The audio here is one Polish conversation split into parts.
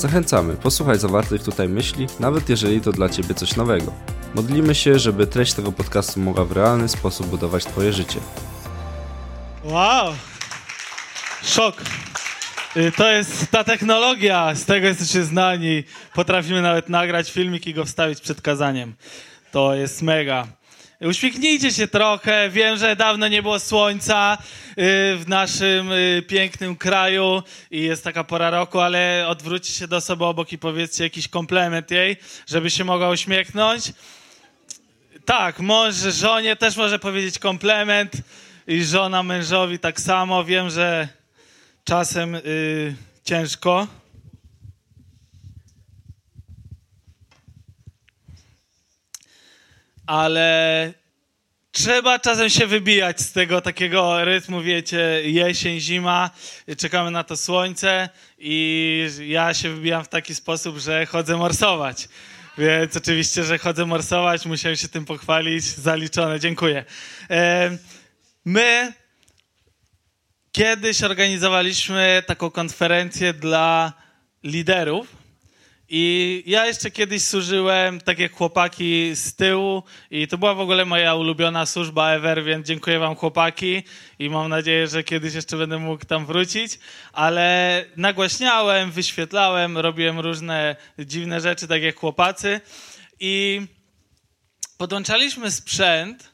Zachęcamy, posłuchaj zawartych tutaj myśli, nawet jeżeli to dla Ciebie coś nowego. Modlimy się, żeby treść tego podcastu mogła w realny sposób budować Twoje życie. Wow! Szok. Y, To jest ta technologia, z tego jesteście znani. Potrafimy nawet nagrać filmik i go wstawić przed kazaniem. To jest mega. Uśmiechnijcie się trochę. Wiem, że dawno nie było słońca y, w naszym y, pięknym kraju i jest taka pora roku, ale odwróćcie się do osoby obok i powiedzcie jakiś komplement jej, żeby się mogła uśmiechnąć. Tak, mąż żonie też może powiedzieć komplement i żona mężowi tak samo. Wiem, że czasem y, ciężko. Ale trzeba czasem się wybijać z tego takiego rytmu, wiecie, jesień, zima, czekamy na to słońce i ja się wybijam w taki sposób, że chodzę morsować. Więc oczywiście, że chodzę morsować, musiałem się tym pochwalić, zaliczone, dziękuję. My kiedyś organizowaliśmy taką konferencję dla liderów. I ja jeszcze kiedyś służyłem, tak jak chłopaki z tyłu, i to była w ogóle moja ulubiona służba ever, więc dziękuję Wam, chłopaki, i mam nadzieję, że kiedyś jeszcze będę mógł tam wrócić. Ale nagłaśniałem, wyświetlałem, robiłem różne dziwne rzeczy, tak jak chłopacy. I podłączaliśmy sprzęt,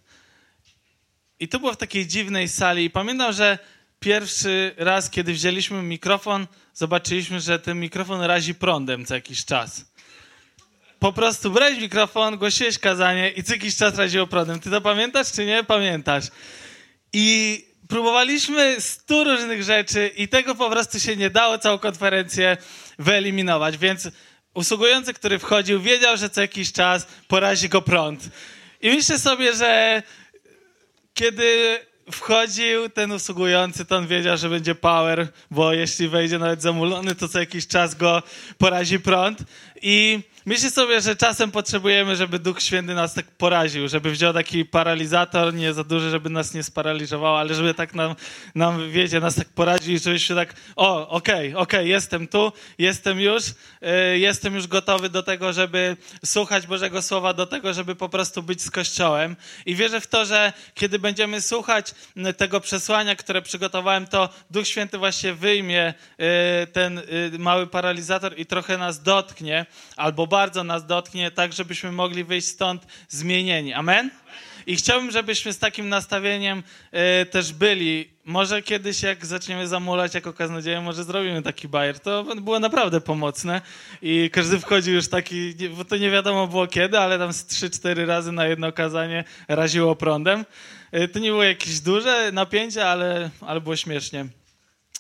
i to było w takiej dziwnej sali. I pamiętam, że pierwszy raz, kiedy wzięliśmy mikrofon, zobaczyliśmy, że ten mikrofon razi prądem co jakiś czas. Po prostu brałeś mikrofon, głosiłeś kazanie i co jakiś czas raziło prądem. Ty to pamiętasz, czy nie? Pamiętasz. I próbowaliśmy stu różnych rzeczy i tego po prostu się nie dało całą konferencję wyeliminować, więc usługujący, który wchodził, wiedział, że co jakiś czas porazi go prąd. I myślę sobie, że kiedy wchodził ten usługujący, to on wiedział, że będzie power, bo jeśli wejdzie nawet zamulony, to co jakiś czas go porazi prąd. I myślę sobie, że czasem potrzebujemy, żeby Duch Święty nas tak poraził, żeby wziął taki paralizator, nie za duży, żeby nas nie sparaliżował, ale żeby tak nam, nam wiecie, nas tak poraził i żebyśmy tak, o, okej, okej, jestem tu, jestem już, y, jestem już gotowy do tego, żeby słuchać Bożego Słowa, do tego, żeby po prostu być z Kościołem. I wierzę w to, że kiedy będziemy słuchać m, tego przesłania, które przygotowałem, to Duch Święty właśnie wyjmie y, ten y, mały paralizator i trochę nas dotknie, albo bardzo nas dotknie, tak żebyśmy mogli wyjść stąd zmienieni. Amen? I chciałbym, żebyśmy z takim nastawieniem y, też byli. Może kiedyś, jak zaczniemy zamulać jako kaznodzieje, może zrobimy taki bajer. To było naprawdę pomocne. I każdy wchodził już taki, bo to nie wiadomo było kiedy, ale tam z 3-4 razy na jedno kazanie raziło prądem. Y, to nie było jakieś duże napięcie, ale, ale było śmiesznie.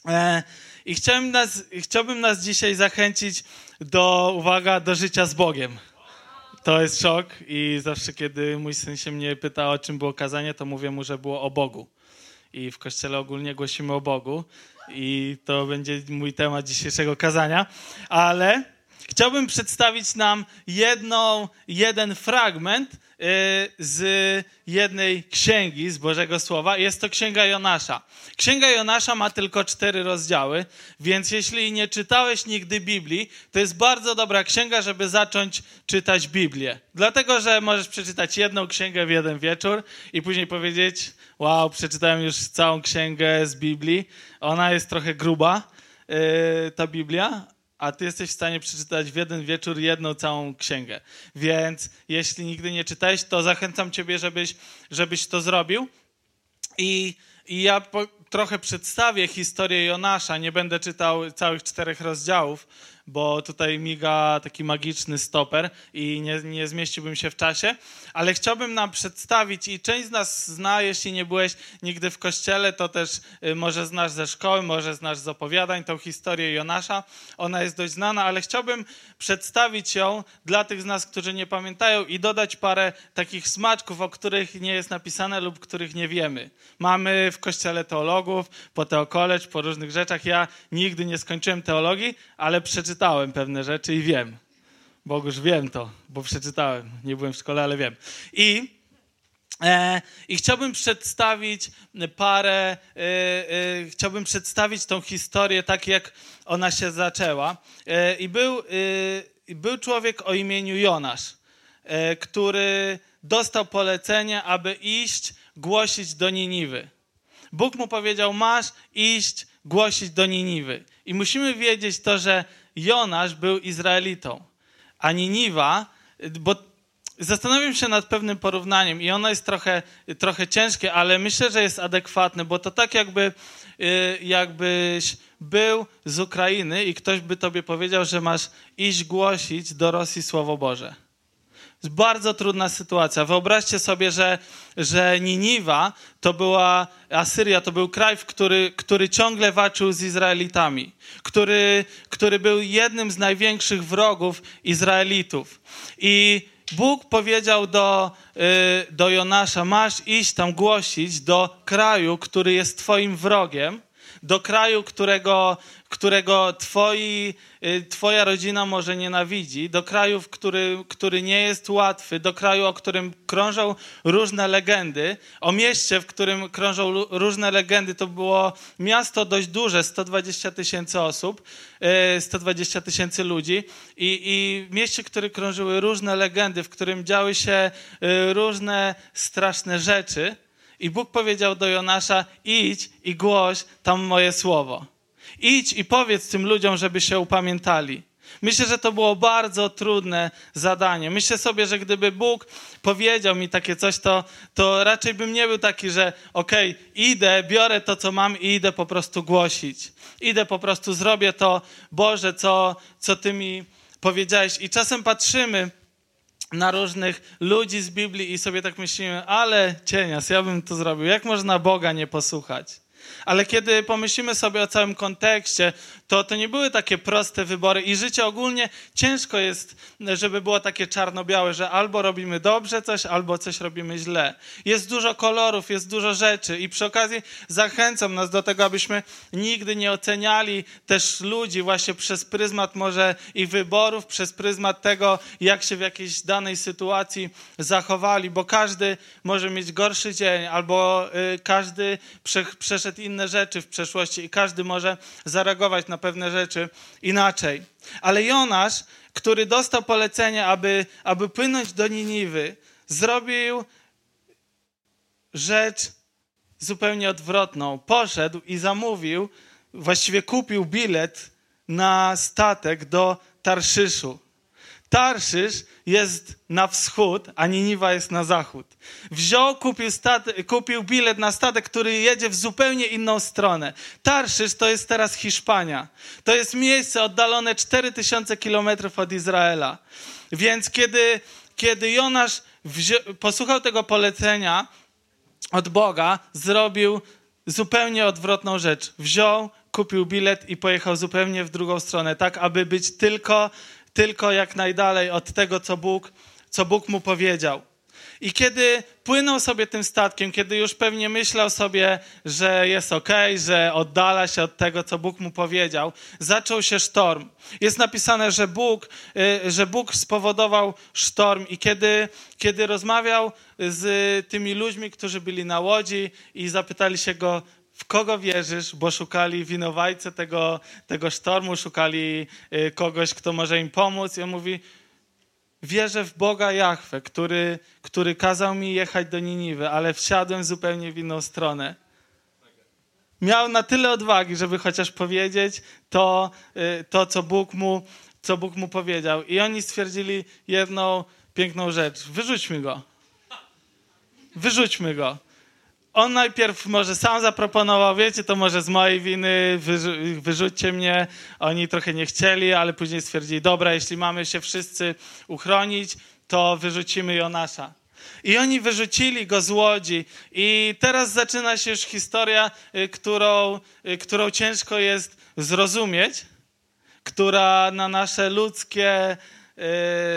E, I chciałbym nas, chciałbym nas dzisiaj zachęcić do, uwaga, do życia z Bogiem. To jest szok i zawsze, kiedy mój syn się mnie pyta, o czym było kazanie, to mówię mu, że było o Bogu. I w kościele ogólnie głosimy o Bogu i to będzie mój temat dzisiejszego kazania, ale chciałbym przedstawić nam jedną, jeden fragment y, z jednej księgi, z Bożego Słowa. Jest to Księga Jonasza. Księga Jonasza ma tylko cztery rozdziały, więc jeśli nie czytałeś nigdy Biblii, to jest bardzo dobra księga, żeby zacząć czytać Biblię. Dlatego, że możesz przeczytać jedną księgę w jeden wieczór i później powiedzieć, wow, przeczytałem już całą księgę z Biblii. Ona jest trochę gruba, yy, ta Biblia, a ty jesteś w stanie przeczytać w jeden wieczór jedną całą księgę. Więc jeśli nigdy nie czytałeś, to zachęcam ciebie, żebyś, żebyś to zrobił. I, i ja po, trochę przedstawię historię Jonasza. Nie będę czytał całych czterech rozdziałów, bo tutaj miga taki magiczny stoper i nie, nie zmieściłbym się w czasie, ale chciałbym nam przedstawić i część z nas zna, jeśli nie byłeś nigdy w kościele, to też y, może znasz ze szkoły, może znasz z opowiadań tą historię Jonasza. Ona jest dość znana, ale chciałbym przedstawić ją dla tych z nas, którzy nie pamiętają i dodać parę takich smaczków, o których nie jest napisane lub których nie wiemy. Mamy w kościele teologów, po teokolecz, po różnych rzeczach. Ja nigdy nie skończyłem teologii, ale przeczytałem pewne rzeczy i wiem. Boguż wiem to, bo przeczytałem. Nie byłem w szkole, ale wiem. I, e, i chciałbym przedstawić parę, e, e, chciałbym przedstawić tą historię tak, jak ona się zaczęła. I był, był człowiek o imieniu Jonasz, który dostał polecenie, aby iść głosić do Niniwy. Bóg mu powiedział: Masz iść głosić do Niniwy. I musimy wiedzieć to, że Jonasz był Izraelitą, a Niniwa, bo zastanawiam się nad pewnym porównaniem i ono jest trochę, trochę ciężkie, ale myślę, że jest adekwatne, bo to tak jakby, y, jakbyś był z Ukrainy i ktoś by tobie powiedział, że masz iść głosić do Rosji Słowo Boże bardzo trudna sytuacja. Wyobraźcie sobie, że, że Niniwa to była, Asyria to był kraj, który, który ciągle walczył z Izraelitami, który, który był jednym z największych wrogów Izraelitów. I Bóg powiedział do, y, do Jonasza: Masz iść tam głosić do kraju, który jest Twoim wrogiem, do kraju, którego, którego twoi, y, twoja rodzina może nienawidzi, do kraju, który, który nie jest łatwy, do kraju, o którym krążą różne legendy, o mieście, w którym krążą różne legendy. To było miasto dość duże, 120 tysięcy osób, 120 y, tysięcy ludzi i, i mieście, w którym krążyły różne legendy, w którym działy się y, różne straszne rzeczy. I Bóg powiedział do Jonasza: idź i głoś tam moje słowo. Idź i powiedz tym ludziom, żeby się upamiętali. Myślę, że to było bardzo trudne zadanie. Myślę sobie, że gdyby Bóg powiedział mi takie coś, to, to raczej bym nie był taki, że okej, okay, idę, biorę to, co mam i idę po prostu głosić. Idę po prostu, zrobię to, Boże, co, co Ty mi powiedziałeś. I czasem patrzymy na różnych ludzi z Biblii i sobie tak myślimy, ale cienias, ja bym to zrobił. Jak można Boga nie posłuchać? Ale kiedy pomyślimy sobie o całym kontekście, to to nie były takie proste wybory i życie ogólnie ciężko jest, żeby było takie czarno-białe, że albo robimy dobrze coś, albo coś robimy źle. Jest dużo kolorów, jest dużo rzeczy i przy okazji zachęcam nas do tego, abyśmy nigdy nie oceniali też ludzi właśnie przez pryzmat może ich wyborów, przez pryzmat tego, jak się w jakiejś danej sytuacji zachowali, bo każdy może mieć gorszy dzień, albo y, każdy prze, inne rzeczy w przeszłości i każdy może zareagować na na pewne rzeczy inaczej. Ale Jonasz, który dostał polecenie, aby, aby płynąć do Niniwy, zrobił rzecz zupełnie odwrotną. Poszedł i zamówił, właściwie kupił bilet na statek do Tarszyszu. Tarszysz jest na wschód, a Niniwa jest na zachód. Wziął, kupił, kupił bilet na statek, który jedzie w zupełnie inną stronę. Tarszysz to jest teraz Hiszpania. To jest miejsce oddalone 4000 kilometrów od Izraela. Więc kiedy, kiedy Jonasz posłuchał tego polecenia od Boga, zrobił zupełnie odwrotną rzecz. Wziął, kupił bilet i pojechał zupełnie w drugą stronę, tak aby być tylko tylko jak najdalej od tego, co Bóg, co Bóg mu powiedział. I kiedy płynął sobie tym statkiem, kiedy już pewnie myślał sobie, że jest ok, że oddala się od tego, co Bóg mu powiedział, zaczął się sztorm. Jest napisane, że Bóg, y, że Bóg spowodował sztorm i kiedy, kiedy rozmawiał z tymi ludźmi, którzy byli na łodzi i zapytali się go, w kogo wierzysz, bo szukali winowajcę tego, tego sztormu, szukali y, kogoś, kto może im pomóc. I on mówi, wierzę w Boga Jahwe, który, który kazał mi jechać do Niniwy, ale wsiadłem zupełnie w inną stronę. Miał na tyle odwagi, żeby chociaż powiedzieć to, y, to co, Bóg mu, co Bóg mu powiedział. I oni stwierdzili jedną piękną rzecz. Wyrzućmy go. Wyrzućmy go on najpierw może sam zaproponował, wiecie, to może z mojej winy, wyrzu wyrzućcie mnie. Oni trochę nie chcieli, ale później stwierdzili, dobra, jeśli mamy się wszyscy uchronić, to wyrzucimy Jonasza. I oni wyrzucili go z łodzi. I teraz zaczyna się już historia, y, którą, y, którą ciężko jest zrozumieć, która na nasze ludzkie,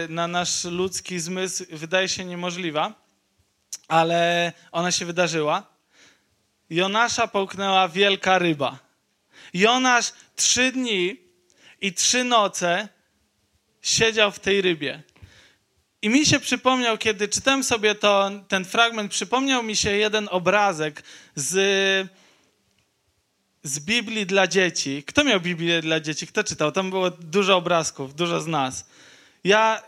y, na nasz ludzki zmysł wydaje się niemożliwa, ale ona się wydarzyła. Jonasza połknęła wielka ryba. Jonasz trzy dni i trzy noce siedział w tej rybie. I mi się przypomniał, kiedy czytałem sobie to, ten fragment, przypomniał mi się jeden obrazek z, z Biblii dla dzieci. Kto miał Biblię dla dzieci? Kto czytał? Tam było dużo obrazków, dużo z nas. Ja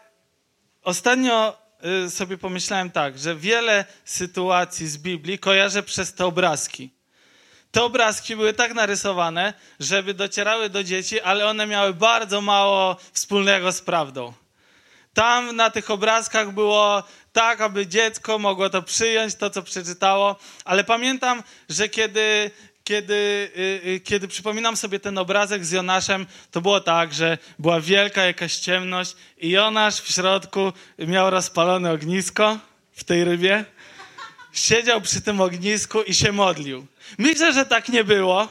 ostatnio sobie pomyślałem tak, że wiele sytuacji z Biblii kojarzę przez te obrazki. Te obrazki były tak narysowane, żeby docierały do dzieci, ale one miały bardzo mało wspólnego z prawdą. Tam na tych obrazkach było tak, aby dziecko mogło to przyjąć, to co przeczytało, ale pamiętam, że kiedy, kiedy, y, y, kiedy przypominam sobie ten obrazek z Jonaszem, to było tak, że była wielka jakaś ciemność i Jonasz w środku miał rozpalone ognisko w tej rybie. Siedział przy tym ognisku i się modlił. Myślę, że tak nie było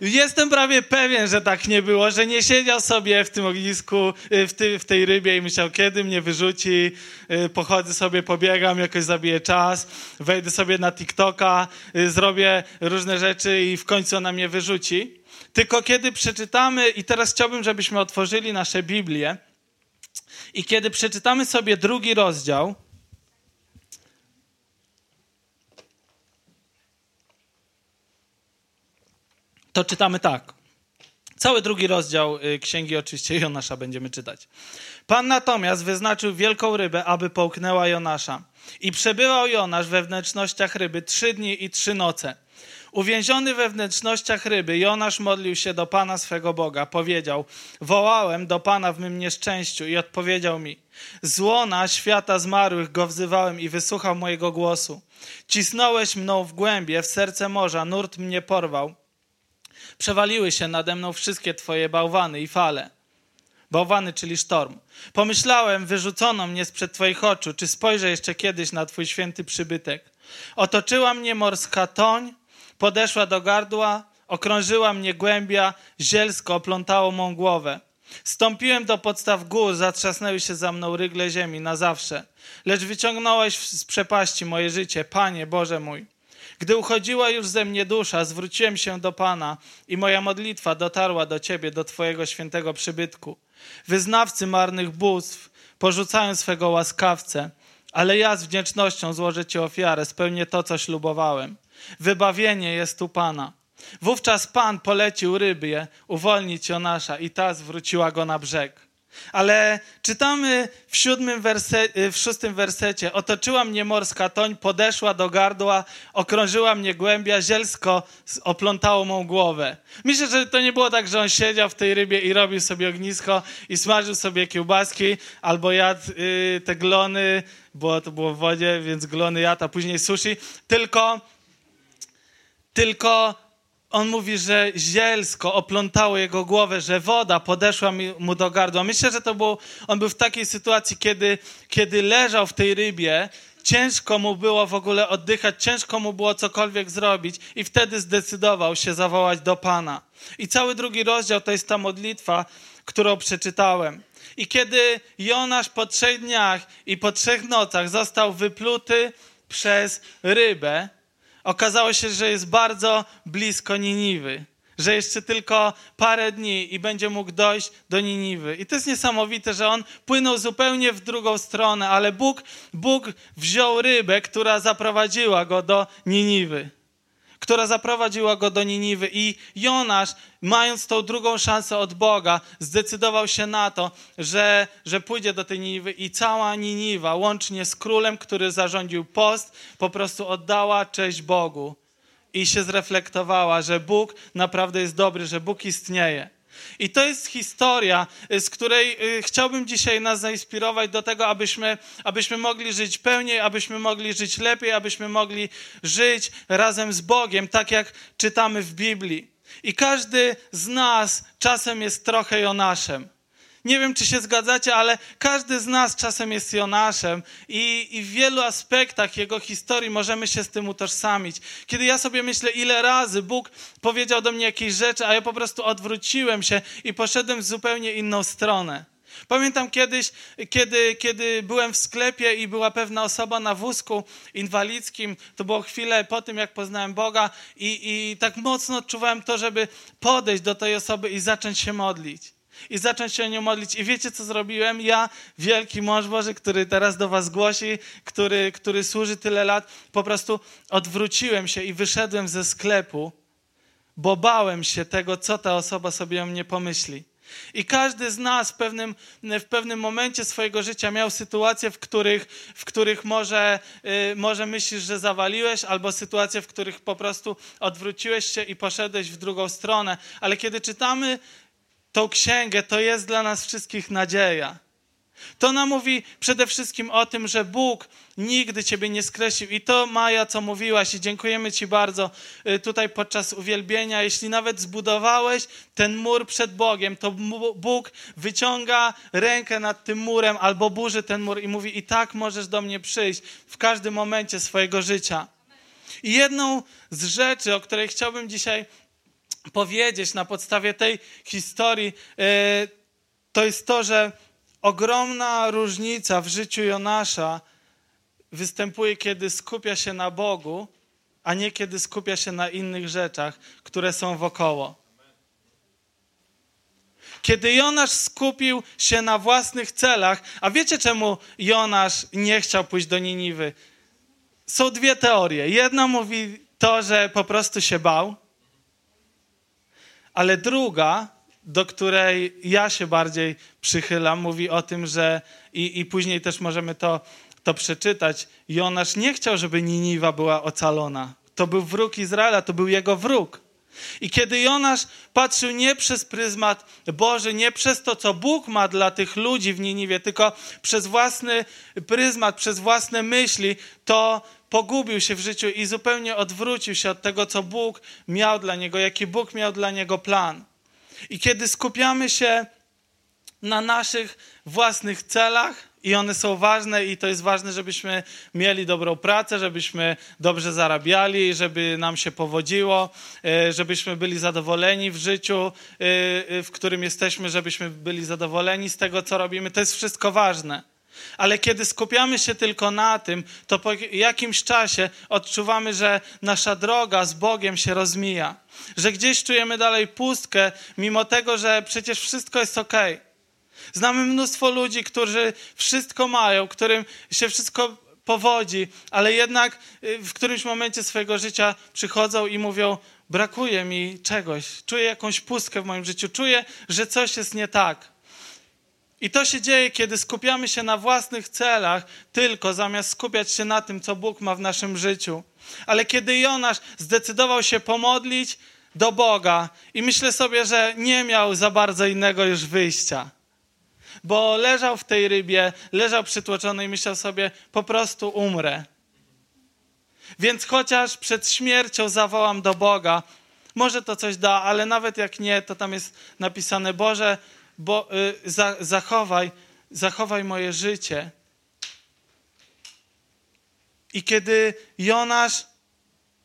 Jestem prawie pewien, że tak nie było, że nie siedział sobie w tym ognisku, y, w, ty, w tej rybie i myślał, kiedy mnie wyrzuci, y, pochodzę sobie, pobiegam, jakoś zabiję czas, wejdę sobie na TikToka, y, zrobię różne rzeczy i w końcu ona mnie wyrzuci. Tylko kiedy przeczytamy, i teraz chciałbym, żebyśmy otworzyli nasze Biblię, i kiedy przeczytamy sobie drugi rozdział, to czytamy tak. Cały drugi rozdział y, księgi oczywiście Jonasza będziemy czytać. Pan natomiast wyznaczył wielką rybę, aby połknęła Jonasza. I przebywał Jonasz we wnętrznościach ryby trzy dni i trzy noce. Uwięziony we wnętrznościach ryby, Jonasz modlił się do Pana swego Boga. Powiedział: Wołałem do Pana w mym nieszczęściu i odpowiedział mi: Z łona świata zmarłych go wzywałem i wysłuchał mojego głosu. Cisnąłeś mną w głębie, w serce morza, nurt mnie porwał. Przewaliły się nade mną wszystkie twoje bałwany i fale. Bałwany, czyli sztorm. Pomyślałem, wyrzucono mnie sprzed twoich oczu, czy spojrzę jeszcze kiedyś na twój święty przybytek. Otoczyła mnie morska toń, podeszła do gardła, okrążyła mnie głębia, zielsko oplątało mą głowę. Stąpiłem do podstaw gór, zatrzasnęły się za mną rygle ziemi na zawsze. Lecz wyciągnąłeś z przepaści moje życie, Panie Boże mój. Gdy uchodziła już ze mnie dusza, zwróciłem się do Pana i moja modlitwa dotarła do Ciebie, do Twojego świętego przybytku. Wyznawcy marnych bóstw porzucają swego łaskawcę, ale ja z wdzięcznością złożę Ci ofiarę, spełnię to, co ślubowałem. Wybawienie jest u Pana. Wówczas Pan polecił rybie uwolnić Jonasza i ta zwróciła go na brzeg. Ale czytamy w, siódmym werse, y, w szóstym wersecie. Otoczyła mnie morska toń, podeszła do gardła, okrążyła mnie głębia, zielsko oplątało mą głowę. Myślę, że to nie było tak, że on siedział w tej rybie i robił sobie ognisko i smażył sobie kiełbaski albo jadł y, te glony, bo to było w wodzie, więc glony jadł, a później sushi. Tylko, tylko on mówi, że zielsko oplątało jego głowę, że woda podeszła mu do gardła. Myślę, że to był, on był w takiej sytuacji, kiedy, kiedy leżał w tej rybie, ciężko mu było w ogóle oddychać, ciężko mu było cokolwiek zrobić i wtedy zdecydował się zawołać do Pana. I cały drugi rozdział to jest ta modlitwa, którą przeczytałem. I kiedy Jonasz po trzech dniach i po trzech nocach został wypluty przez rybę, okazało się, że jest bardzo blisko Niniwy. Że jeszcze tylko parę dni i będzie mógł dojść do Niniwy. I to jest niesamowite, że on płynął zupełnie w drugą stronę, ale Bóg, Bóg wziął rybę, która zaprowadziła go do Niniwy która zaprowadziła go do Niniwy. I Jonasz, mając tą drugą szansę od Boga, zdecydował się na to, że, że pójdzie do tej Niniwy i cała Niniwa, łącznie z królem, który zarządził post, po prostu oddała cześć Bogu i się zreflektowała, że Bóg naprawdę jest dobry, że Bóg istnieje. I to jest historia, y, z której y, chciałbym dzisiaj nas zainspirować do tego, abyśmy, abyśmy mogli żyć pełniej, abyśmy mogli żyć lepiej, abyśmy mogli żyć razem z Bogiem, tak jak czytamy w Biblii. I każdy z nas czasem jest trochę Jonaszem. Nie wiem, czy się zgadzacie, ale każdy z nas czasem jest Jonaszem i, i, w wielu aspektach jego historii możemy się z tym utożsamić. Kiedy ja sobie myślę, ile razy Bóg powiedział do mnie jakieś rzeczy, a ja po prostu odwróciłem się i poszedłem w zupełnie inną stronę. Pamiętam kiedyś, kiedy, kiedy byłem w sklepie i była pewna osoba na wózku inwalidzkim, to było chwilę po tym, jak poznałem Boga i, i tak mocno odczuwałem to, żeby podejść do tej osoby i zacząć się modlić i zacząć się o nią modlić. I wiecie, co zrobiłem? Ja, wielki mąż Boży, który teraz do was głosi, który, który służy tyle lat, po prostu odwróciłem się i wyszedłem ze sklepu, bo bałem się tego, co ta osoba sobie o mnie pomyśli. I każdy z nas w pewnym, w pewnym momencie swojego życia miał sytuacje, w których, w których może, yy, może myślisz, że zawaliłeś, albo sytuacje, w których po prostu odwróciłeś się i poszedłeś w drugą stronę. Ale kiedy czytamy tą księgę, to jest dla nas wszystkich nadzieja. To nam mówi przede wszystkim o tym, że Bóg nigdy Ciebie nie skreślił. I to, Maja, co mówiłaś, i dziękujemy Ci bardzo y, tutaj podczas uwielbienia. Jeśli nawet zbudowałeś ten mur przed Bogiem, to Bóg wyciąga rękę nad tym murem albo burzy ten mur i mówi: I tak możesz do mnie przyjść w każdym momencie swojego życia. I jedną z rzeczy, o której chciałbym dzisiaj powiedzieć na podstawie tej historii, e, to jest to, że ogromna różnica w życiu Jonasza występuje, kiedy skupia się na Bogu, a nie kiedy skupia się na innych rzeczach, które są wokoło. Kiedy Jonasz skupił się na własnych celach, a wiecie czemu Jonasz nie chciał pójść do Niniwy? Są dwie teorie. Jedna mówi to, że po prostu się bał, ale druga, do której ja się bardziej przychylam, mówi o tym, że i, i później też możemy to, to przeczytać. Jonasz nie chciał, żeby Niniwa była ocalona. To był wróg Izraela, to był jego wróg. I kiedy Jonasz patrzył nie przez pryzmat Boży, nie przez to, co Bóg ma dla tych ludzi w Niniwie, tylko przez własny pryzmat, przez własne myśli, to pogubił się w życiu i zupełnie odwrócił się od tego, co Bóg miał dla niego, jaki Bóg miał dla niego plan. I kiedy skupiamy się na naszych własnych celach, i one są ważne, i to jest ważne, żebyśmy mieli dobrą pracę, żebyśmy dobrze zarabiali, żeby nam się powodziło, e, żebyśmy byli zadowoleni w życiu, e, e, w którym jesteśmy, żebyśmy byli zadowoleni z tego, co robimy. To jest wszystko ważne. Ale kiedy skupiamy się tylko na tym, to po jakimś czasie odczuwamy, że nasza droga z Bogiem się rozmija. Że gdzieś czujemy dalej pustkę, mimo tego, że przecież wszystko jest ok. Znamy mnóstwo ludzi, którzy wszystko mają, którym się wszystko powodzi, ale jednak y, w którymś momencie swojego życia przychodzą i mówią: Brakuje mi czegoś, czuję jakąś pustkę w moim życiu, czuję, że coś jest nie tak. I to się dzieje, kiedy skupiamy się na własnych celach, tylko zamiast skupiać się na tym, co Bóg ma w naszym życiu. Ale kiedy Jonasz zdecydował się pomodlić do Boga, i myślę sobie, że nie miał za bardzo innego już wyjścia. Bo leżał w tej rybie, leżał przytłoczony i myślał sobie, po prostu umrę. Więc chociaż przed śmiercią zawołam do Boga, może to coś da, ale nawet jak nie, to tam jest napisane: Boże, bo, y, za, zachowaj, zachowaj moje życie. I kiedy Jonasz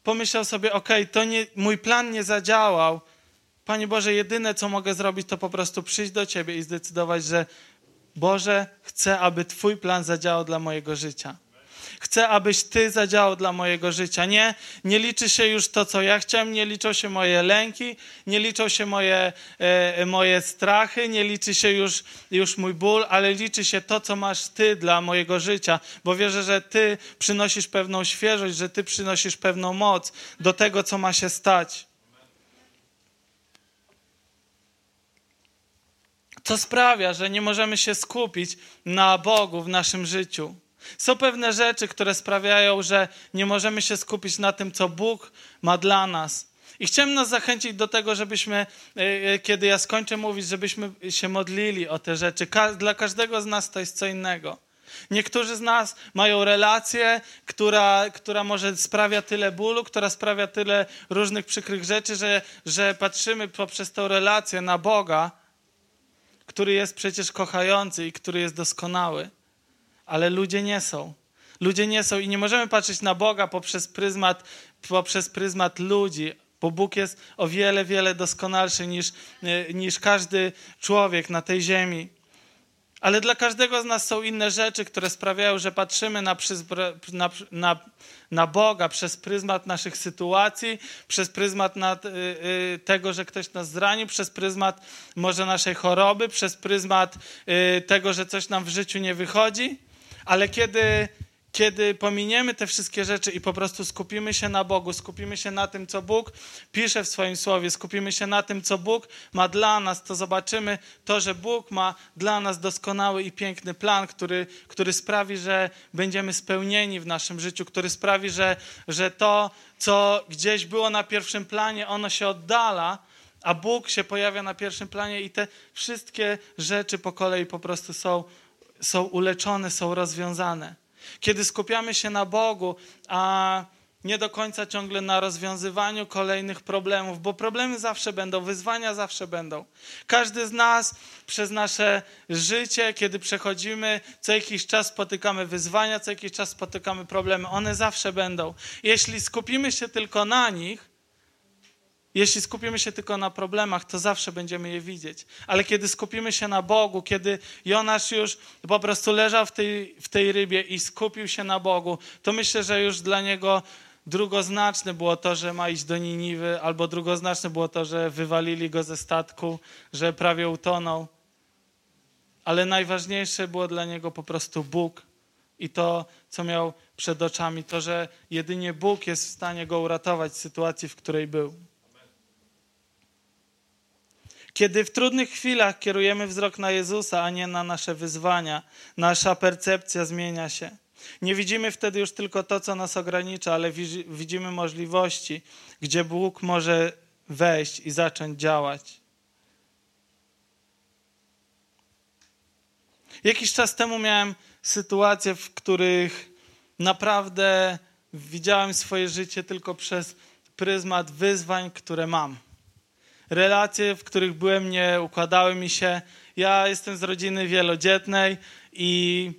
pomyślał sobie, ok, to nie, mój plan nie zadziałał, Panie Boże, jedyne co mogę zrobić, to po prostu przyjść do Ciebie i zdecydować, że Boże, chcę, aby Twój plan zadziałał dla mojego życia. Chcę, abyś Ty zadziałał dla mojego życia. Nie, nie liczy się już to, co ja chciałem, nie liczą się moje lęki, nie liczą się moje, e, moje strachy, nie liczy się już, już mój ból, ale liczy się to, co masz Ty dla mojego życia, bo wierzę, że Ty przynosisz pewną świeżość, że Ty przynosisz pewną moc do tego, co ma się stać. Co sprawia, że nie możemy się skupić na Bogu w naszym życiu. Są pewne rzeczy, które sprawiają, że nie możemy się skupić na tym, co Bóg ma dla nas. I chciałem nas zachęcić do tego, żebyśmy, e, e, kiedy ja skończę mówić, żebyśmy się modlili o te rzeczy. Dla każdego z nas to jest co innego. Niektórzy z nas mają relację, która, która może sprawia tyle bólu, która sprawia tyle różnych przykrych rzeczy, że, że patrzymy poprzez tę relację na Boga, który jest przecież kochający i który jest doskonały. Ale ludzie nie są. Ludzie nie są i nie możemy patrzeć na Boga poprzez pryzmat, poprzez pryzmat ludzi, bo Bóg jest o wiele, wiele doskonalszy niż, e, niż każdy człowiek na tej ziemi. Ale dla każdego z nas są inne rzeczy, które sprawiają, że patrzymy na, na, na, na Boga przez pryzmat naszych sytuacji, przez pryzmat nad, y, y, tego, że ktoś nas zranił, przez pryzmat może naszej choroby, przez pryzmat y, tego, że coś nam w życiu nie wychodzi. Ale kiedy kiedy pominiemy te wszystkie rzeczy i po prostu skupimy się na Bogu, skupimy się na tym, co Bóg pisze w swoim słowie, skupimy się na tym, co Bóg ma dla nas, to zobaczymy to, że Bóg ma dla nas doskonały i piękny plan, który, który sprawi, że będziemy spełnieni w naszym życiu, który sprawi, że, że to, co gdzieś było na pierwszym planie, ono się oddala, a Bóg się pojawia na pierwszym planie i te wszystkie rzeczy po kolei po prostu są, są uleczone, są rozwiązane. Kiedy skupiamy się na Bogu, a nie do końca ciągle na rozwiązywaniu kolejnych problemów, bo problemy zawsze będą, wyzwania zawsze będą. Każdy z nas przez nasze życie, kiedy przechodzimy, co jakiś czas spotykamy wyzwania, co jakiś czas spotykamy problemy, one zawsze będą. Jeśli skupimy się tylko na nich, jeśli skupimy się tylko na problemach, to zawsze będziemy je widzieć. Ale kiedy skupimy się na Bogu, kiedy Jonasz już po prostu leżał w tej, w tej rybie i skupił się na Bogu, to myślę, że już dla niego drugoznaczne było to, że ma iść do Niniwy, albo drugoznaczne było to, że wywalili go ze statku, że prawie utonął. Ale najważniejsze było dla niego po prostu Bóg i to, co miał przed oczami, to, że jedynie Bóg jest w stanie go uratować z sytuacji, w której był. Kiedy w trudnych chwilach kierujemy wzrok na Jezusa, a nie na nasze wyzwania, nasza percepcja zmienia się. Nie widzimy wtedy już tylko to, co nas ogranicza, ale widzimy możliwości, gdzie Bóg może wejść i zacząć działać. Jakiś czas temu miałem sytuacje, w których naprawdę widziałem swoje życie tylko przez pryzmat wyzwań, które mam relacje, w których byłem, nie układały mi się. Ja jestem z rodziny wielodzietnej i,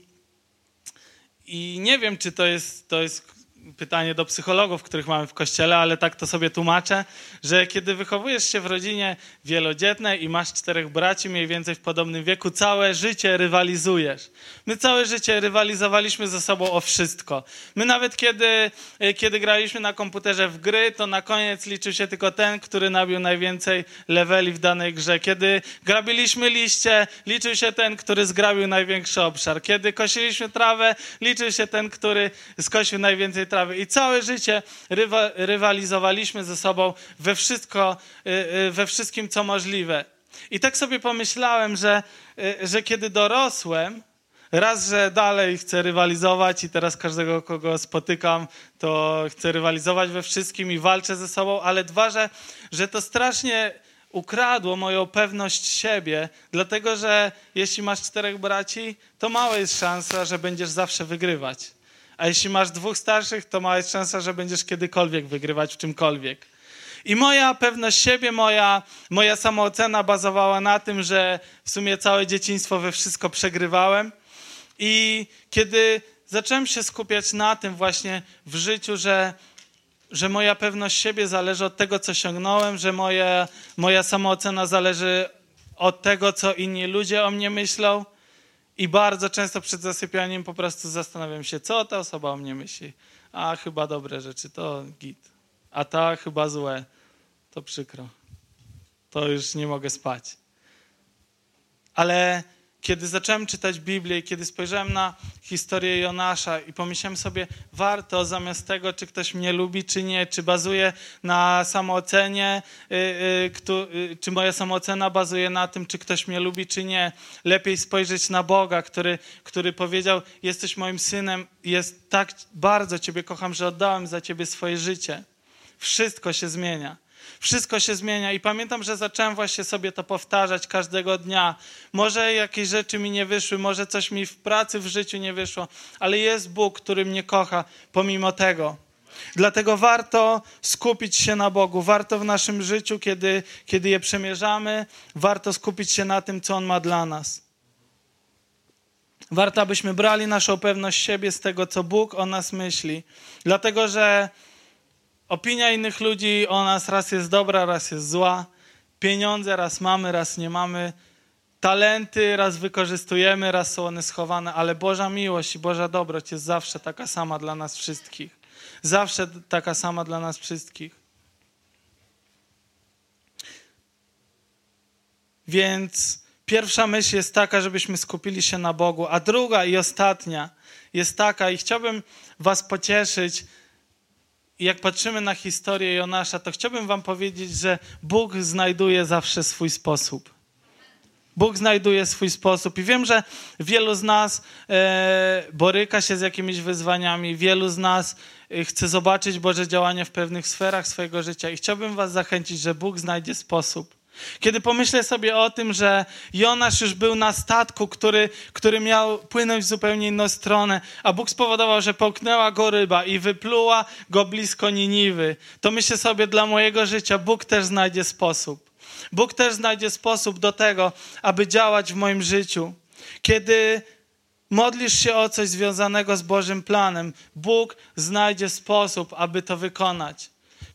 i nie wiem, czy to jest, to jest pytanie do psychologów, których mamy w kościele, ale tak to sobie tłumaczę, że kiedy wychowujesz się w rodzinie wielodzietnej i masz czterech braci mniej więcej w podobnym wieku, całe życie rywalizujesz. My całe życie rywalizowaliśmy ze sobą o wszystko. My nawet kiedy, e, kiedy graliśmy na komputerze w gry, to na koniec liczył się tylko ten, który nabił najwięcej leveli w danej grze. Kiedy grabiliśmy liście, liczył się ten, który zgrabił największy obszar. Kiedy kosiliśmy trawę, liczył się ten, który skosił najwięcej trawy. I całe życie rywa, rywalizowaliśmy ze sobą we, wszystko, y, y, we wszystkim, co możliwe. I tak sobie pomyślałem, że, y, że kiedy dorosłem, raz, że dalej chcę rywalizować i teraz każdego, kogo spotykam, to chcę rywalizować we wszystkim i walczę ze sobą, ale dwa, że, że to strasznie ukradło moją pewność siebie, dlatego że jeśli masz czterech braci, to mała jest szansa, że będziesz zawsze wygrywać. A jeśli masz dwóch starszych, to mała jest szansa, że będziesz kiedykolwiek wygrywać w czymkolwiek. I moja pewność siebie, moja, moja samoocena bazowała na tym, że w sumie całe dzieciństwo we wszystko przegrywałem. I kiedy zacząłem się skupiać na tym właśnie w życiu, że, że moja pewność siebie zależy od tego, co osiągnąłem, że moja, moja samoocena zależy od tego, co inni ludzie o mnie myślą, i bardzo często przed zasypianiem po prostu zastanawiam się, co ta osoba o mnie myśli. A chyba dobre rzeczy, to git. A ta chyba złe, to przykro. To już nie mogę spać. Ale kiedy zacząłem czytać Biblię kiedy spojrzałem na historię Jonasza i pomyślałem sobie, warto zamiast tego, czy ktoś mnie lubi, czy nie, czy bazuje na samoocenie, y, y, y, czy moja samoocena bazuje na tym, czy ktoś mnie lubi, czy nie. Lepiej spojrzeć na Boga, który, który powiedział, jesteś moim synem, jest tak bardzo Ciebie kocham, że oddałem za Ciebie swoje życie. Wszystko się zmienia. Wszystko się zmienia i pamiętam, że zacząłem właśnie sobie to powtarzać każdego dnia. Może jakieś rzeczy mi nie wyszły, może coś mi w pracy, w życiu nie wyszło, ale jest Bóg, który mnie kocha pomimo tego. Dlatego warto skupić się na Bogu, warto w naszym życiu, kiedy, kiedy je przemierzamy, warto skupić się na tym, co On ma dla nas. Warto, abyśmy brali naszą pewność siebie z tego, co Bóg o nas myśli. Dlatego, że opinia innych ludzi o nas raz jest dobra, raz jest zła. Pieniądze raz mamy, raz nie mamy. Talenty raz wykorzystujemy, raz są one schowane, ale Boża miłość i Boża dobroć jest zawsze taka sama dla nas wszystkich. Zawsze taka sama dla nas wszystkich. Więc Pierwsza myśl jest taka, żebyśmy skupili się na Bogu, a druga i ostatnia jest taka, i chciałbym Was pocieszyć. Jak patrzymy na historię Jonasza, to chciałbym Wam powiedzieć, że Bóg znajduje zawsze swój sposób. Bóg znajduje swój sposób. I wiem, że wielu z nas e, boryka się z jakimiś wyzwaniami, wielu z nas e, chce zobaczyć Boże działanie w pewnych sferach swojego życia. I chciałbym Was zachęcić, że Bóg znajdzie sposób. Kiedy pomyślę sobie o tym, że Jonasz już był na statku, który, który miał płynąć w zupełnie inną stronę, a Bóg spowodował, że połknęła go ryba i wypluła go blisko Niniwy, to myślę sobie, dla mojego życia Bóg też znajdzie sposób. Bóg też znajdzie sposób do tego, aby działać w moim życiu. Kiedy modlisz się o coś związanego z Bożym planem, Bóg znajdzie sposób, aby to wykonać.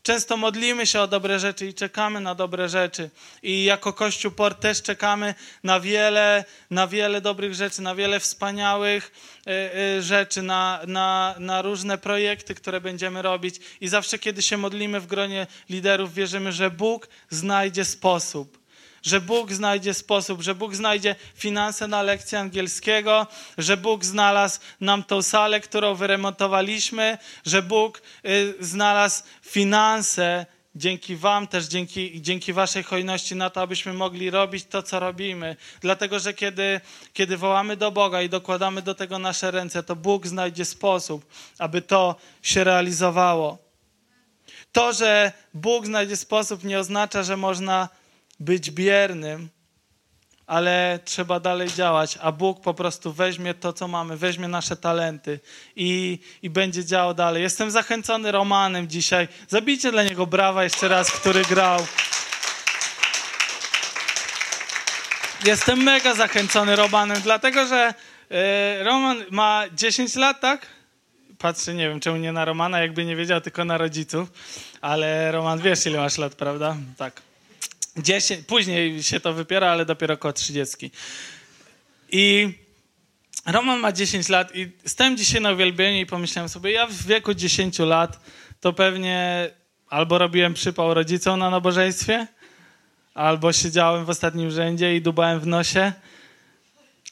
Często modlimy się o dobre rzeczy i czekamy na dobre rzeczy. I jako Kościół Port też czekamy na wiele, na wiele dobrych rzeczy, na wiele wspaniałych y, y, rzeczy, na, na, na różne projekty, które będziemy robić. I zawsze, kiedy się modlimy w gronie liderów, wierzymy, że Bóg znajdzie sposób że Bóg znajdzie sposób, że Bóg znajdzie finanse na lekcję angielskiego, że Bóg znalazł nam tą salę, którą wyremontowaliśmy, że Bóg y, znalazł finanse dzięki Wam też, dzięki, dzięki Waszej hojności na to, abyśmy mogli robić to, co robimy. Dlatego, że kiedy, kiedy wołamy do Boga i dokładamy do tego nasze ręce, to Bóg znajdzie sposób, aby to się realizowało. To, że Bóg znajdzie sposób, nie oznacza, że można być biernym, ale trzeba dalej działać, a Bóg po prostu weźmie to, co mamy, weźmie nasze talenty i, i będzie działał dalej. Jestem zachęcony Romanem dzisiaj. Zabijcie dla niego brawa jeszcze raz, który grał. Jestem mega zachęcony Romanem, dlatego że y, Roman ma 10 lat, tak? Patrzę, nie wiem, czemu nie na Romana, jakby nie wiedział, tylko na rodziców. Ale Roman, wiesz, ile masz lat, prawda? Tak. 10, później się to wypiera, ale dopiero około 30. I Roman ma 10 lat i stałem dzisiaj na uwielbieniu i pomyślałem sobie, ja w wieku 10 lat to pewnie albo robiłem przypał rodzicom na nabożeństwie, albo siedziałem w ostatnim rzędzie i dubałem w nosie,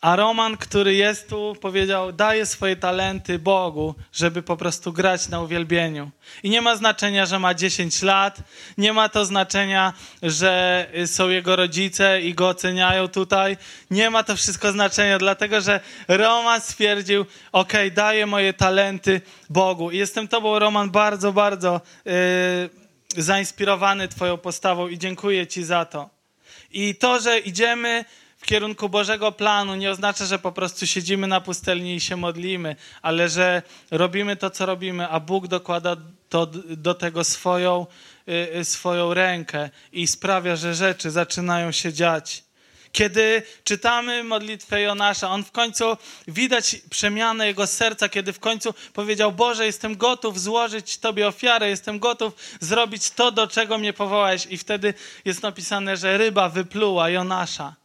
a Roman, który jest tu, powiedział: daje swoje talenty Bogu, żeby po prostu grać na uwielbieniu. I nie ma znaczenia, że ma 10 lat, nie ma to znaczenia, że są jego rodzice i go oceniają tutaj. Nie ma to wszystko znaczenia, dlatego że Roman stwierdził: OK, daję moje talenty Bogu. I jestem Tobą, Roman, bardzo, bardzo yy, zainspirowany Twoją postawą i dziękuję Ci za to. I to, że idziemy w kierunku Bożego planu nie oznacza, że po prostu siedzimy na pustelni i się modlimy, ale że robimy to, co robimy, a Bóg dokłada to, do tego swoją, y, swoją rękę i sprawia, że rzeczy zaczynają się dziać. Kiedy czytamy modlitwę Jonasza, on w końcu widać przemianę jego serca, kiedy w końcu powiedział: Boże, jestem gotów złożyć Tobie ofiarę, jestem gotów zrobić to, do czego mnie powołałeś. I wtedy jest napisane, że ryba wypluła Jonasza.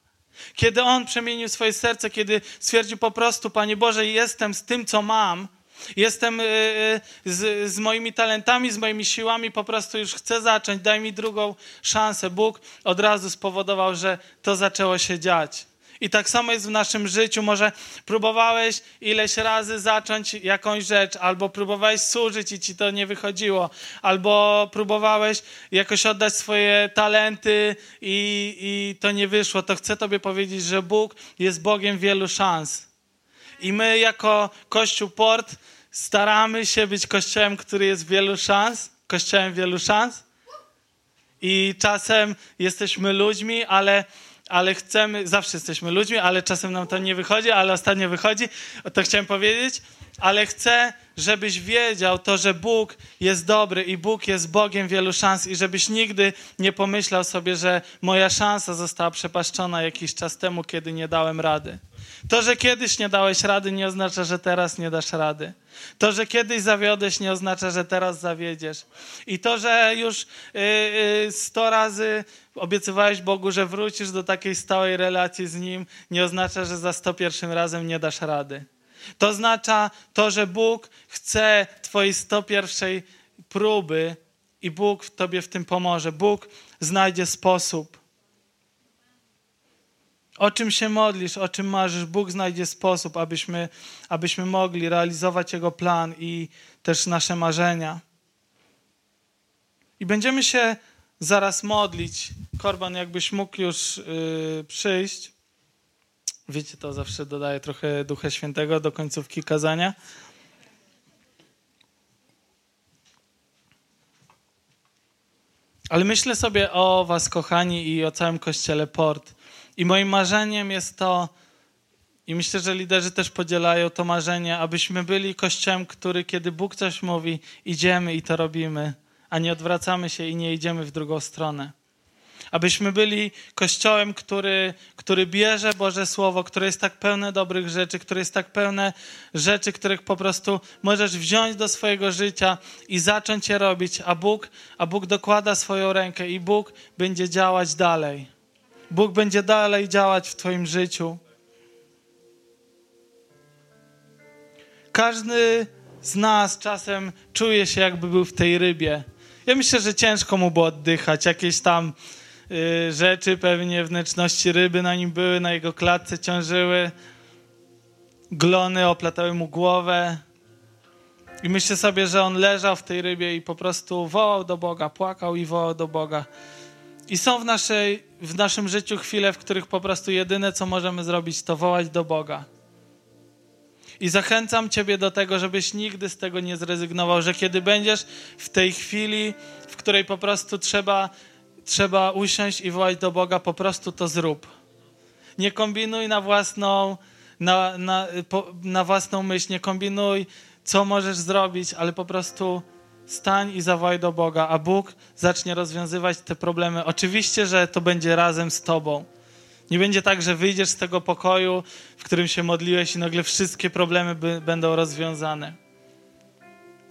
Kiedy on przemienił swoje serce, kiedy stwierdził po prostu, Panie Boże, jestem z tym, co mam, jestem y, y, z, z moimi talentami, z moimi siłami, po prostu już chcę zacząć, daj mi drugą szansę. Bóg od razu spowodował, że to zaczęło się dziać. I tak samo jest w naszym życiu. Może próbowałeś ileś razy zacząć jakąś rzecz, albo próbowałeś służyć i ci to nie wychodziło, albo próbowałeś jakoś oddać swoje talenty i, i to nie wyszło. To chcę Tobie powiedzieć, że Bóg jest Bogiem wielu szans. I my, jako Kościół Port, staramy się być kościołem, który jest wielu szans, kościołem wielu szans. I czasem jesteśmy ludźmi, ale, ale chcemy, zawsze jesteśmy ludźmi, ale czasem nam to nie wychodzi, ale ostatnio wychodzi. To chciałem powiedzieć, ale chcę, żebyś wiedział to, że Bóg jest dobry i Bóg jest Bogiem wielu szans i żebyś nigdy nie pomyślał sobie, że moja szansa została przepaszczona jakiś czas temu, kiedy nie dałem rady. To, że kiedyś nie dałeś rady, nie oznacza, że teraz nie dasz rady. To, że kiedyś zawiodłeś, nie oznacza, że teraz zawiedziesz. I to, że już yy, yy, sto razy obiecywałeś Bogu, że wrócisz do takiej stałej relacji z Nim, nie oznacza, że za sto pierwszym razem nie dasz rady. To oznacza to, że Bóg chce Twojej 101 próby i Bóg Tobie w tym pomoże. Bóg znajdzie sposób. O czym się modlisz, o czym marzysz, Bóg znajdzie sposób, abyśmy, abyśmy mogli realizować Jego plan i też nasze marzenia. I będziemy się zaraz modlić. Korban, jakbyś mógł już yy, przyjść. Wiecie, to zawsze dodaje trochę Ducha Świętego do końcówki kazania. Ale myślę sobie o Was, kochani, i o całym kościele Port. I moim marzeniem jest to, i myślę, że liderzy też podzielają to marzenie, abyśmy byli kościołem, który, kiedy Bóg coś mówi, idziemy i to robimy, a nie odwracamy się i nie idziemy w drugą stronę abyśmy byli kościołem, który, który bierze Boże Słowo, które jest tak pełne dobrych rzeczy, które jest tak pełne rzeczy, których po prostu możesz wziąć do swojego życia i zacząć je robić, a Bóg, a Bóg dokłada swoją rękę i Bóg będzie działać dalej. Bóg będzie dalej działać w Twoim życiu. Każdy z nas czasem czuje się, jakby był w tej rybie. Ja myślę, że ciężko mu było oddychać. Jakieś tam Y, rzeczy, pewnie wnętrzności ryby na nim były, na jego klatce ciążyły, glony oplatały mu głowę. I myślę sobie, że on leżał w tej rybie i po prostu wołał do Boga, płakał i wołał do Boga. I są w, naszej, w naszym życiu chwile, w których po prostu jedyne, co możemy zrobić, to wołać do Boga. I zachęcam Ciebie do tego, żebyś nigdy z tego nie zrezygnował, że kiedy będziesz w tej chwili, w której po prostu trzeba trzeba usiąść i wołać do Boga, po prostu to zrób. Nie kombinuj na własną, na, na, na własną myśl, nie kombinuj, co możesz zrobić, ale po prostu stań i zawołaj do Boga, a Bóg zacznie rozwiązywać te problemy. Oczywiście, że to będzie razem z Tobą. Nie będzie tak, że wyjdziesz z tego pokoju, w którym się modliłeś i nagle wszystkie problemy by, będą rozwiązane.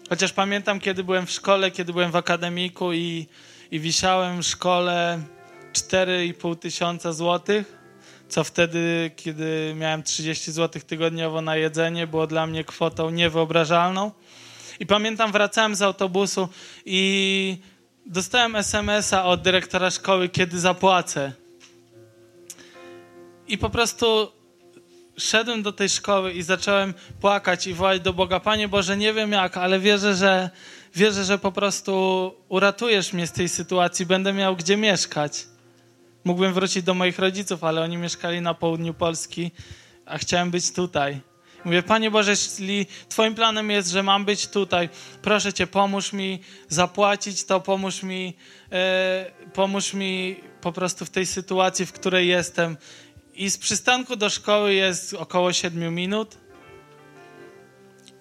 Chociaż pamiętam, kiedy byłem w szkole, kiedy byłem w akademiku i i wisiałem w szkole 4,5 tysiąca złotych, co wtedy, kiedy miałem 30 złotych tygodniowo na jedzenie, było dla mnie kwotą niewyobrażalną. I pamiętam, wracałem z autobusu i dostałem SMS-a od dyrektora szkoły, kiedy zapłacę. I po prostu szedłem do tej szkoły i zacząłem płakać i wołać do Boga: Panie Boże, nie wiem jak, ale wierzę, że wierzę, że po prostu uratujesz mnie z tej sytuacji, będę miał gdzie mieszkać. Mógłbym wrócić do moich rodziców, ale oni mieszkali na południu Polski, a chciałem być tutaj. Mówię, Panie Boże, jeśli Twoim planem jest, że mam być tutaj, proszę Cię, pomóż mi zapłacić to, pomóż mi, e, pomóż mi po prostu w tej sytuacji, w której jestem. I z przystanku do szkoły jest około 7 minut.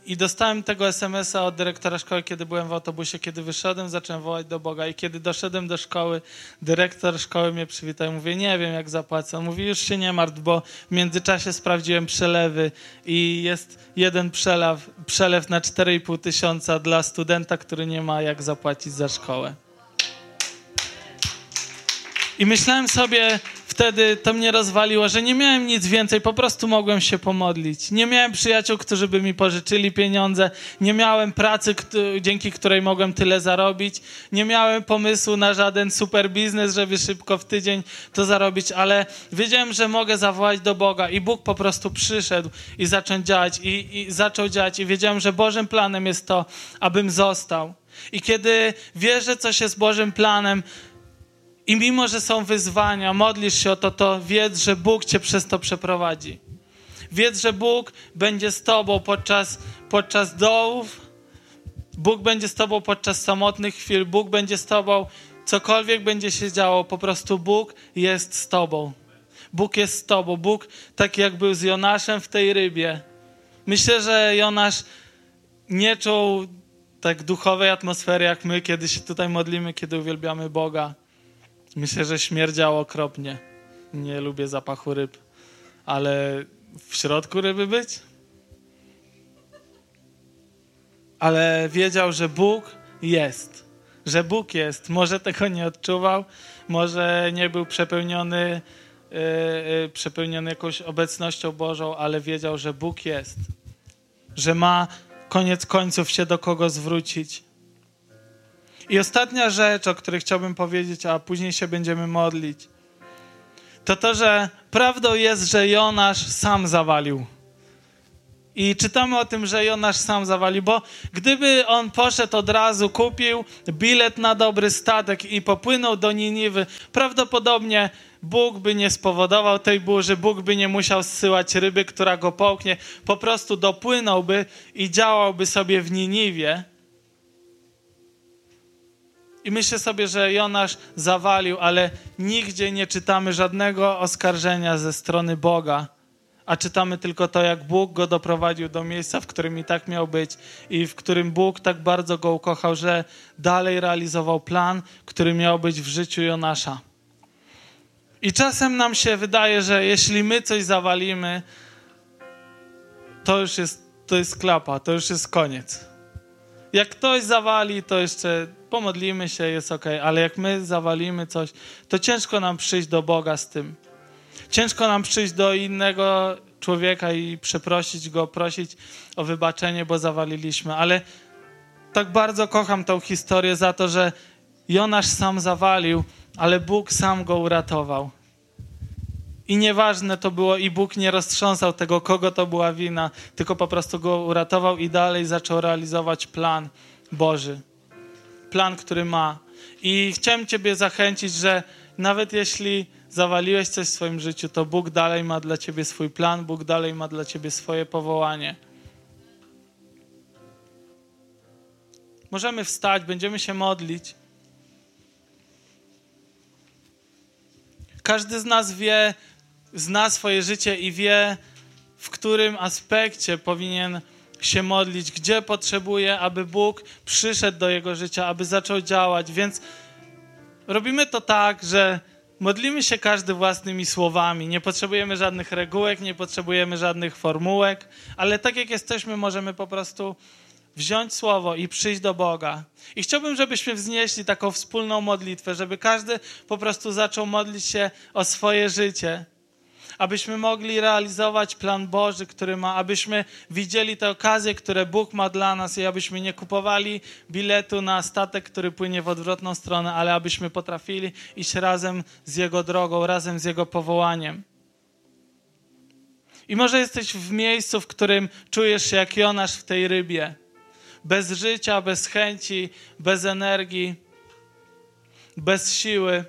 I dostałem tego SMS-a od dyrektora szkoły, kiedy byłem w autobusie. Kiedy wyszedłem, zacząłem wołać do Boga. I kiedy doszedłem do szkoły, dyrektor szkoły mnie przywitał. Mówię, nie wiem jak zapłacę. On mówi, już się nie martw, bo w międzyczasie sprawdziłem przelewy i jest jeden przelew, przelew na 4,5 tysiąca dla studenta, który nie ma jak zapłacić za szkołę. I myślałem sobie, wtedy to mnie rozwaliło, że nie miałem nic więcej, po prostu mogłem się pomodlić. Nie miałem przyjaciół, którzy by mi pożyczyli pieniądze, nie miałem pracy, dzięki której mogłem tyle zarobić, nie miałem pomysłu na żaden super biznes, żeby szybko w tydzień to zarobić, ale wiedziałem, że mogę zawołać do Boga i Bóg po prostu przyszedł i zaczął działać i, i zaczął działać i wiedziałem, że Bożym planem jest to, abym został. I kiedy wierzę, coś jest Bożym planem, i mimo, że są wyzwania, modlisz się o to, to wiedz, że Bóg cię przez to przeprowadzi. Wiedz, że Bóg będzie z tobą podczas, podczas dołów, Bóg będzie z tobą podczas samotnych chwil, Bóg będzie z tobą cokolwiek będzie się działo, po prostu Bóg jest z tobą. Bóg jest z tobą. Bóg, tak jak był z Jonaszem w tej rybie. Myślę, że Jonasz nie czuł tak duchowej atmosfery, jak my, kiedy się tutaj modlimy, kiedy uwielbiamy Boga. Myślę, że śmierdziało okropnie. Nie lubię zapachu ryb, ale w środku ryby być? Ale wiedział, że Bóg jest. Że Bóg jest. Może tego nie odczuwał, może nie był przepełniony, yy, przepełniony jakąś obecnością Bożą, ale wiedział, że Bóg jest. Że ma koniec końców się do kogo zwrócić. I ostatnia rzecz, o której chciałbym powiedzieć, a później się będziemy modlić, to to, że prawdą jest, że Jonasz sam zawalił. I czytamy o tym, że Jonasz sam zawalił, bo gdyby on poszedł od razu, kupił bilet na dobry statek i popłynął do Niniwy, prawdopodobnie Bóg by nie spowodował tej burzy, Bóg by nie musiał zsyłać ryby, która go połknie, po prostu dopłynąłby i działałby sobie w Niniwie. I myślę sobie, że Jonasz zawalił, ale nigdzie nie czytamy żadnego oskarżenia ze strony Boga, a czytamy tylko to, jak Bóg go doprowadził do miejsca, w którym i tak miał być i w którym Bóg tak bardzo go ukochał, że dalej realizował plan, który miał być w życiu Jonasza. I czasem nam się wydaje, że jeśli my coś zawalimy, to już jest, to jest klapa, to już jest koniec. Jak ktoś zawali, to jeszcze pomodlimy się, jest ok, ale jak my zawalimy coś, to ciężko nam przyjść do Boga z tym. Ciężko nam przyjść do innego człowieka i przeprosić go, prosić o wybaczenie, bo zawaliliśmy. Ale tak bardzo kocham tą historię za to, że Jonasz sam zawalił, ale Bóg sam go uratował. I nieważne to było, i Bóg nie roztrząsał tego, kogo to była wina, tylko po prostu go uratował i dalej zaczął realizować plan Boży. Plan, który ma. I chciałem Ciebie zachęcić, że nawet jeśli zawaliłeś coś w swoim życiu, to Bóg dalej ma dla Ciebie swój plan, Bóg dalej ma dla Ciebie swoje powołanie. Możemy wstać, będziemy się modlić. Każdy z nas wie, zna swoje życie i wie, w którym aspekcie powinien się modlić, gdzie potrzebuje, aby Bóg przyszedł do jego życia, aby zaczął działać. Więc robimy to tak, że modlimy się każdy własnymi słowami. Nie potrzebujemy żadnych regułek, nie potrzebujemy żadnych formułek, ale tak jak jesteśmy, możemy po prostu wziąć słowo i przyjść do Boga. I chciałbym, żebyśmy wznieśli taką wspólną modlitwę, żeby każdy po prostu zaczął modlić się o swoje życie abyśmy mogli realizować plan Boży, który ma, abyśmy widzieli te okazje, które Bóg ma dla nas i abyśmy nie kupowali biletu na statek, który płynie w odwrotną stronę, ale abyśmy potrafili iść razem z Jego drogą, razem z Jego powołaniem. I może jesteś w miejscu, w którym czujesz się jak Jonasz w tej rybie. Bez życia, bez chęci, bez energii, bez siły.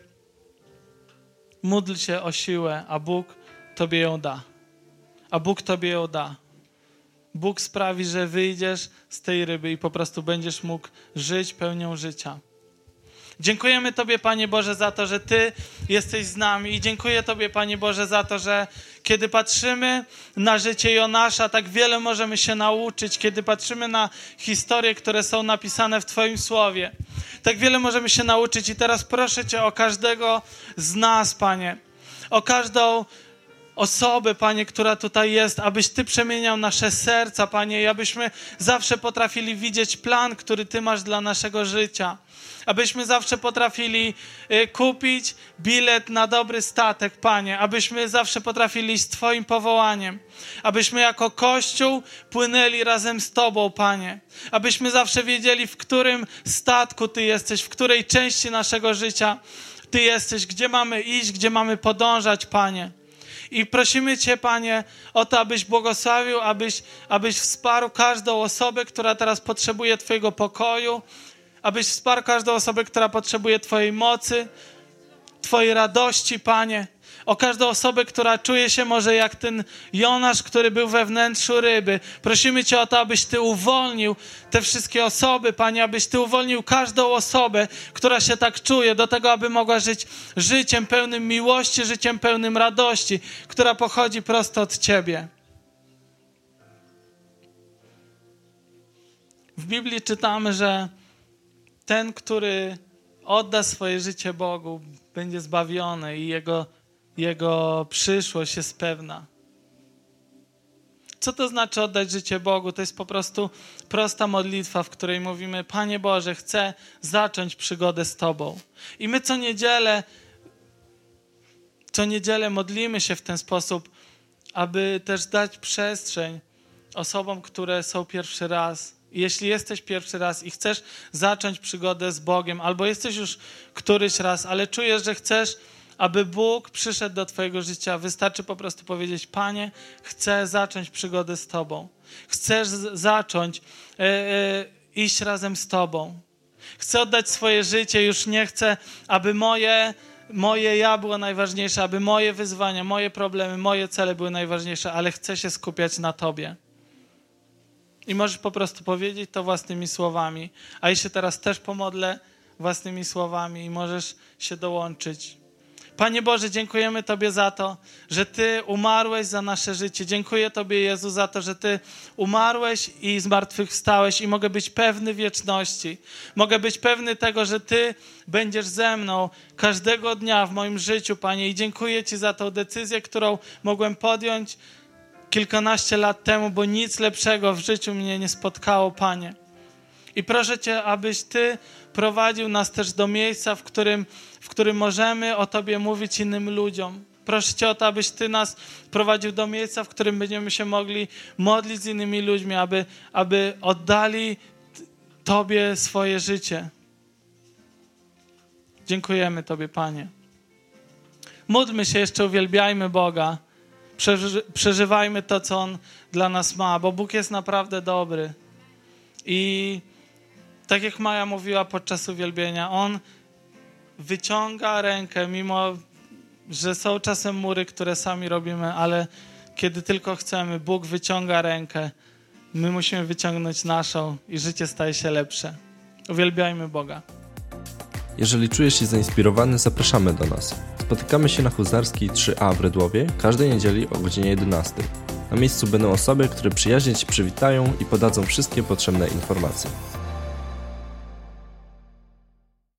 Módl się o siłę, a Bóg Tobie ją da. A Bóg Tobie ją da. Bóg sprawi, że wyjdziesz z tej ryby i po prostu będziesz mógł żyć pełnią życia. Dziękujemy Tobie, Panie Boże, za to, że Ty jesteś z nami i dziękuję Tobie, Panie Boże, za to, że kiedy patrzymy na życie Jonasza, tak wiele możemy się nauczyć, kiedy patrzymy na historie, które są napisane w Twoim Słowie. Tak wiele możemy się nauczyć i teraz proszę Cię o każdego z nas, Panie, o każdą osobę, Panie, która tutaj jest, abyś Ty przemieniał nasze serca, Panie, i abyśmy zawsze potrafili widzieć plan, który Ty masz dla naszego życia. Abyśmy zawsze potrafili y, kupić bilet na dobry statek, Panie. Abyśmy zawsze potrafili z Twoim powołaniem. Abyśmy jako Kościół płynęli razem z Tobą, Panie. Abyśmy zawsze wiedzieli, w którym statku Ty jesteś, w której części naszego życia Ty jesteś, gdzie mamy iść, gdzie mamy podążać, Panie. I prosimy Cię, Panie, o to, abyś błogosławił, abyś, abyś wsparł każdą osobę, która teraz potrzebuje Twojego pokoju, abyś wsparł każdą osobę, która potrzebuje Twojej mocy, Twojej radości, Panie. O każdą osobę, która czuje się może jak ten Jonasz, który był we wnętrzu ryby. Prosimy Cię o to, abyś Ty uwolnił te wszystkie osoby, Panie, abyś Ty uwolnił każdą osobę, która się tak czuje, do tego, aby mogła żyć życiem pełnym miłości, życiem pełnym radości, która pochodzi prosto od Ciebie. W Biblii czytamy, że ten, który odda swoje życie Bogu, będzie zbawiony i jego, jego przyszłość jest pewna. Co to znaczy oddać życie Bogu? To jest po prostu prosta modlitwa, w której mówimy: Panie Boże, chcę zacząć przygodę z Tobą. I my co niedzielę, co niedzielę modlimy się w ten sposób, aby też dać przestrzeń osobom, które są pierwszy raz jeśli jesteś pierwszy raz i chcesz zacząć przygodę z Bogiem, albo jesteś już któryś raz, ale czujesz, że chcesz, aby Bóg przyszedł do Twojego życia, wystarczy po prostu powiedzieć: Panie, chcę zacząć przygodę z Tobą. Chcesz zacząć e, e, iść razem z Tobą. Chcę oddać swoje życie, już nie chcę, aby moje, moje ja było najważniejsze, aby moje wyzwania, moje problemy, moje cele były najważniejsze, ale chcę się skupiać na Tobie. I możesz po prostu powiedzieć to własnymi słowami. A ja się teraz też pomodlę własnymi słowami i możesz się dołączyć. Panie Boże, dziękujemy Tobie za to, że Ty umarłeś za nasze życie. Dziękuję Tobie, Jezu, za to, że Ty umarłeś i zmartwychwstałeś i mogę być pewny wieczności. Mogę być pewny tego, że Ty będziesz ze mną każdego dnia w moim życiu, Panie. I dziękuję Ci za tą decyzję, którą mogłem podjąć kilkanaście lat temu, bo nic lepszego w życiu mnie nie spotkało, Panie. I proszę Cię, abyś Ty prowadził nas też do miejsca, w którym, w którym możemy o Tobie mówić innym ludziom. Proszę Cię o to, abyś Ty nas prowadził do miejsca, w którym będziemy się mogli modlić z innymi ludźmi, aby, aby oddali Tobie swoje życie. Dziękujemy Tobie, Panie. Módlmy się jeszcze, uwielbiajmy Boga przeżywajmy to, co On dla nas ma, bo Bóg jest naprawdę dobry. I tak jak Maja mówiła podczas uwielbienia, On wyciąga rękę, mimo że są czasem mury, które sami robimy, ale kiedy tylko chcemy, Bóg wyciąga rękę. My musimy wyciągnąć naszą i życie staje się lepsze. Uwielbiajmy Boga. Jeżeli czujesz się zainspirowany, zapraszamy do nas. Spotykamy się na Huzarskiej 3A w Redłowie każdej niedzieli o godzinie 11. Na miejscu będą osoby, które przyjaźnie Ci przywitają i podadzą wszystkie potrzebne informacje.